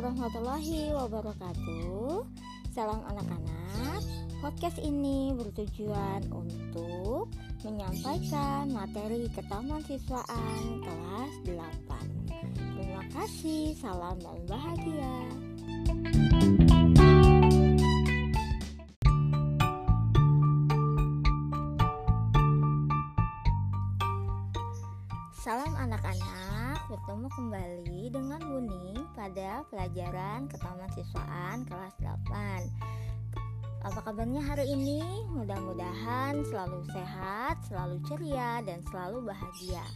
warahmatullahi wabarakatuh. Salam anak-anak Podcast ini bertujuan untuk menyampaikan materi ketahanan kelas 8 Terima kasih, salam dan bahagia. Salam anak-anak, bertemu kembali dengan Buni pada pelajaran ketahanan kelas 8 Apa kabarnya hari ini? Mudah-mudahan selalu sehat, selalu ceria, dan selalu bahagia.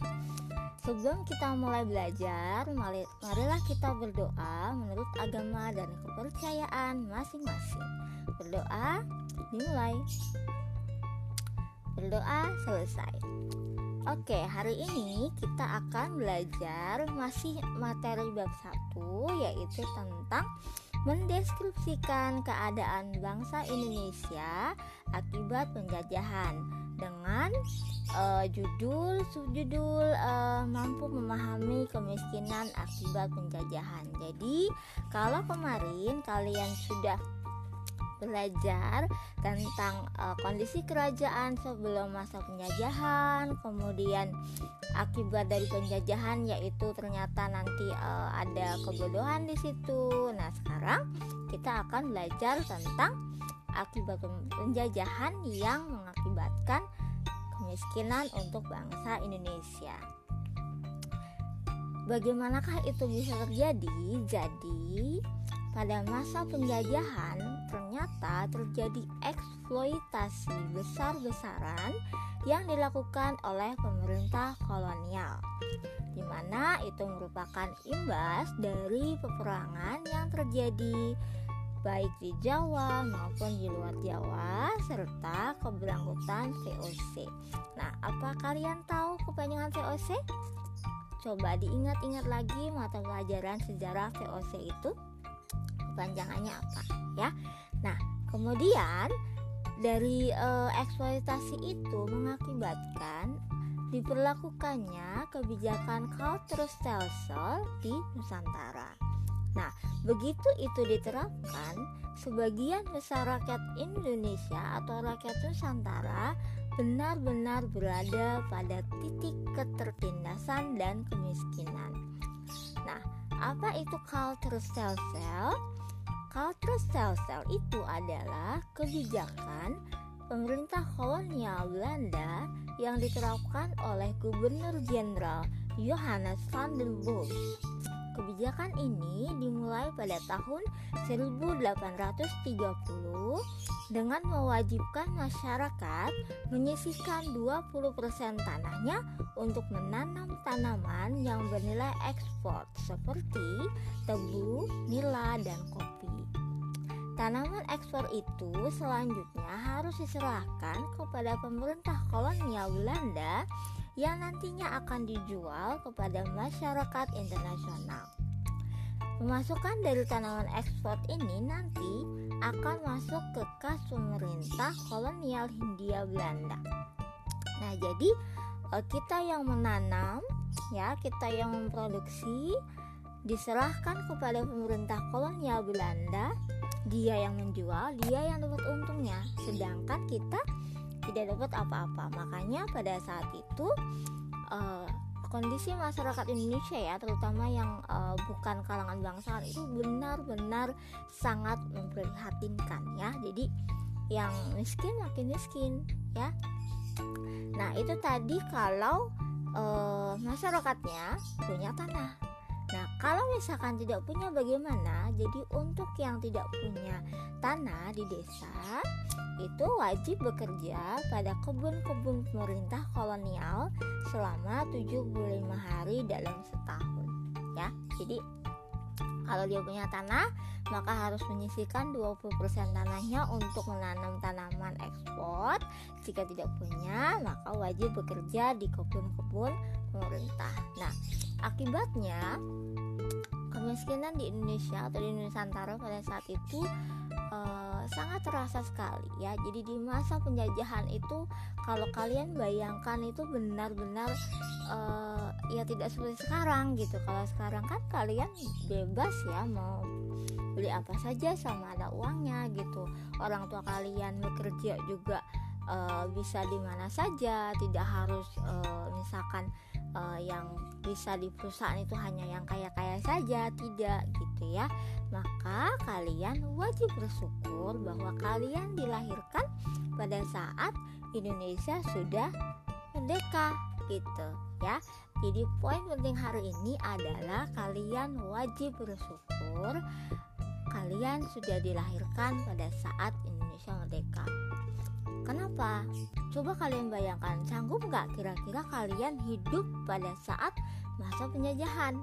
Sebelum kita mulai belajar, marilah kita berdoa menurut agama dan kepercayaan masing-masing. Berdoa dimulai. Berdoa selesai Oke, hari ini kita akan belajar masih materi bab 1 yaitu tentang mendeskripsikan keadaan bangsa Indonesia akibat penjajahan dengan uh, judul subjudul uh, mampu memahami kemiskinan akibat penjajahan. Jadi, kalau kemarin kalian sudah belajar tentang uh, kondisi kerajaan sebelum masa penjajahan, kemudian akibat dari penjajahan yaitu ternyata nanti uh, ada kebodohan di situ. Nah, sekarang kita akan belajar tentang akibat penjajahan yang mengakibatkan kemiskinan untuk bangsa Indonesia. Bagaimanakah itu bisa terjadi? Jadi, pada masa penjajahan ternyata terjadi eksploitasi besar-besaran yang dilakukan oleh pemerintah kolonial di mana itu merupakan imbas dari peperangan yang terjadi baik di Jawa maupun di luar Jawa serta keberangkutan VOC. Nah, apa kalian tahu kepanjangan VOC? Coba diingat-ingat lagi mata pelajaran sejarah VOC itu kepanjangannya apa ya. Nah, kemudian dari e, eksploitasi itu mengakibatkan diperlakukannya kebijakan culture stelsel di Nusantara. Nah, begitu itu diterapkan, sebagian besar rakyat Indonesia atau rakyat Nusantara benar-benar berada pada titik ketertindasan dan kemiskinan. Nah, apa itu culture stelsel? Culture stelsel itu adalah kebijakan pemerintah kolonial Belanda yang diterapkan oleh Gubernur Jenderal Johannes van den Bosch. Kebijakan ini dimulai pada tahun 1830 dengan mewajibkan masyarakat menyisihkan 20% tanahnya untuk menanam tanaman yang bernilai ekspor seperti tebu, nila, dan kopi. Tanaman ekspor itu selanjutnya harus diserahkan kepada pemerintah kolonial Belanda yang nantinya akan dijual kepada masyarakat internasional. Pemasukan dari tanaman ekspor ini nanti akan masuk ke kas pemerintah kolonial Hindia Belanda. Nah, jadi eh, kita yang menanam, ya, kita yang memproduksi diserahkan kepada pemerintah kolonial Belanda dia yang menjual, dia yang dapat untungnya, sedangkan kita tidak dapat apa-apa. Makanya pada saat itu uh, kondisi masyarakat Indonesia ya, terutama yang uh, bukan kalangan bangsawan itu benar-benar sangat memprihatinkan ya. Jadi yang miskin makin miskin ya. Nah itu tadi kalau uh, masyarakatnya punya tanah Nah, kalau misalkan tidak punya bagaimana? Jadi untuk yang tidak punya tanah di desa itu wajib bekerja pada kebun-kebun pemerintah kolonial selama 75 hari dalam setahun ya. Jadi kalau dia punya tanah, maka harus menyisihkan 20% tanahnya untuk menanam tanaman ekspor. Jika tidak punya, maka wajib bekerja di kebun-kebun pemerintah. Nah, akibatnya kemiskinan di Indonesia atau di Nusantara pada saat itu uh, sangat terasa sekali ya. Jadi di masa penjajahan itu kalau kalian bayangkan itu benar-benar uh, ya tidak seperti sekarang gitu kalau sekarang kan kalian bebas ya mau beli apa saja sama ada uangnya gitu orang tua kalian bekerja juga uh, bisa di mana saja tidak harus uh, misalkan uh, yang bisa di perusahaan itu hanya yang kaya-kaya saja tidak gitu ya maka kalian wajib bersyukur bahwa kalian dilahirkan pada saat Indonesia sudah merdeka gitu ya jadi poin penting hari ini adalah kalian wajib bersyukur kalian sudah dilahirkan pada saat Indonesia merdeka. Kenapa? Coba kalian bayangkan, sanggup nggak kira-kira kalian hidup pada saat masa penjajahan?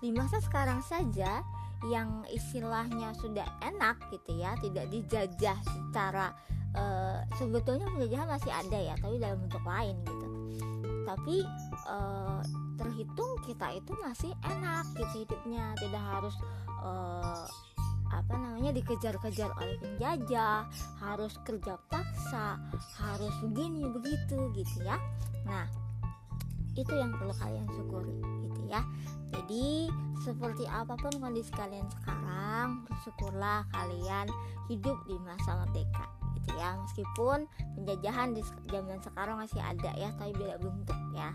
Di masa sekarang saja yang istilahnya sudah enak gitu ya, tidak dijajah secara uh, sebetulnya penjajahan masih ada ya, tapi dalam bentuk lain gitu. Tapi uh, terhitung kita itu masih enak gitu hidupnya, tidak harus uh, apa namanya dikejar-kejar oleh penjajah harus kerja paksa harus begini begitu gitu ya. Nah itu yang perlu kalian syukuri gitu ya. Jadi seperti apa pun kondisi kalian sekarang bersyukurlah kalian hidup di masa merdeka gitu ya. Meskipun penjajahan di zaman sekarang masih ada ya tapi beda bentuk ya.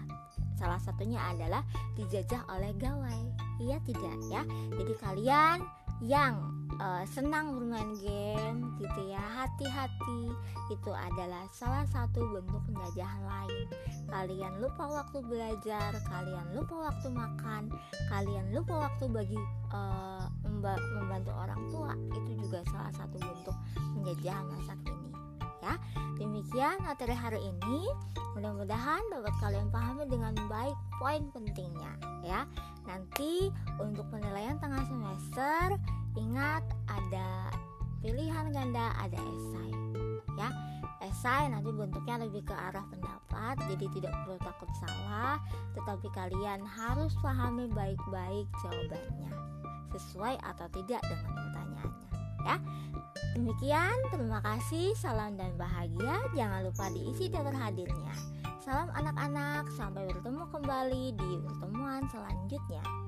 Salah satunya adalah dijajah oleh gawai iya tidak ya? Jadi kalian yang uh, senang bermain game gitu ya hati-hati. Itu adalah salah satu bentuk penjajahan lain. Kalian lupa waktu belajar kalian lupa waktu makan kalian lupa waktu bagi uh, membantu orang tua. Itu juga salah satu bentuk penjajahan masa kini ya. Demikian materi hari ini. Mudah-mudahan dapat kalian pahami dengan baik poin pentingnya ya nanti untuk penilaian tengah semester Ingat ada pilihan ganda, ada esai. Ya, esai nanti bentuknya lebih ke arah pendapat, jadi tidak perlu takut salah, tetapi kalian harus pahami baik-baik jawabannya sesuai atau tidak dengan pertanyaannya. Ya, demikian. Terima kasih. Salam dan bahagia. Jangan lupa diisi daftar hadirnya. Salam anak-anak. Sampai bertemu kembali di pertemuan selanjutnya.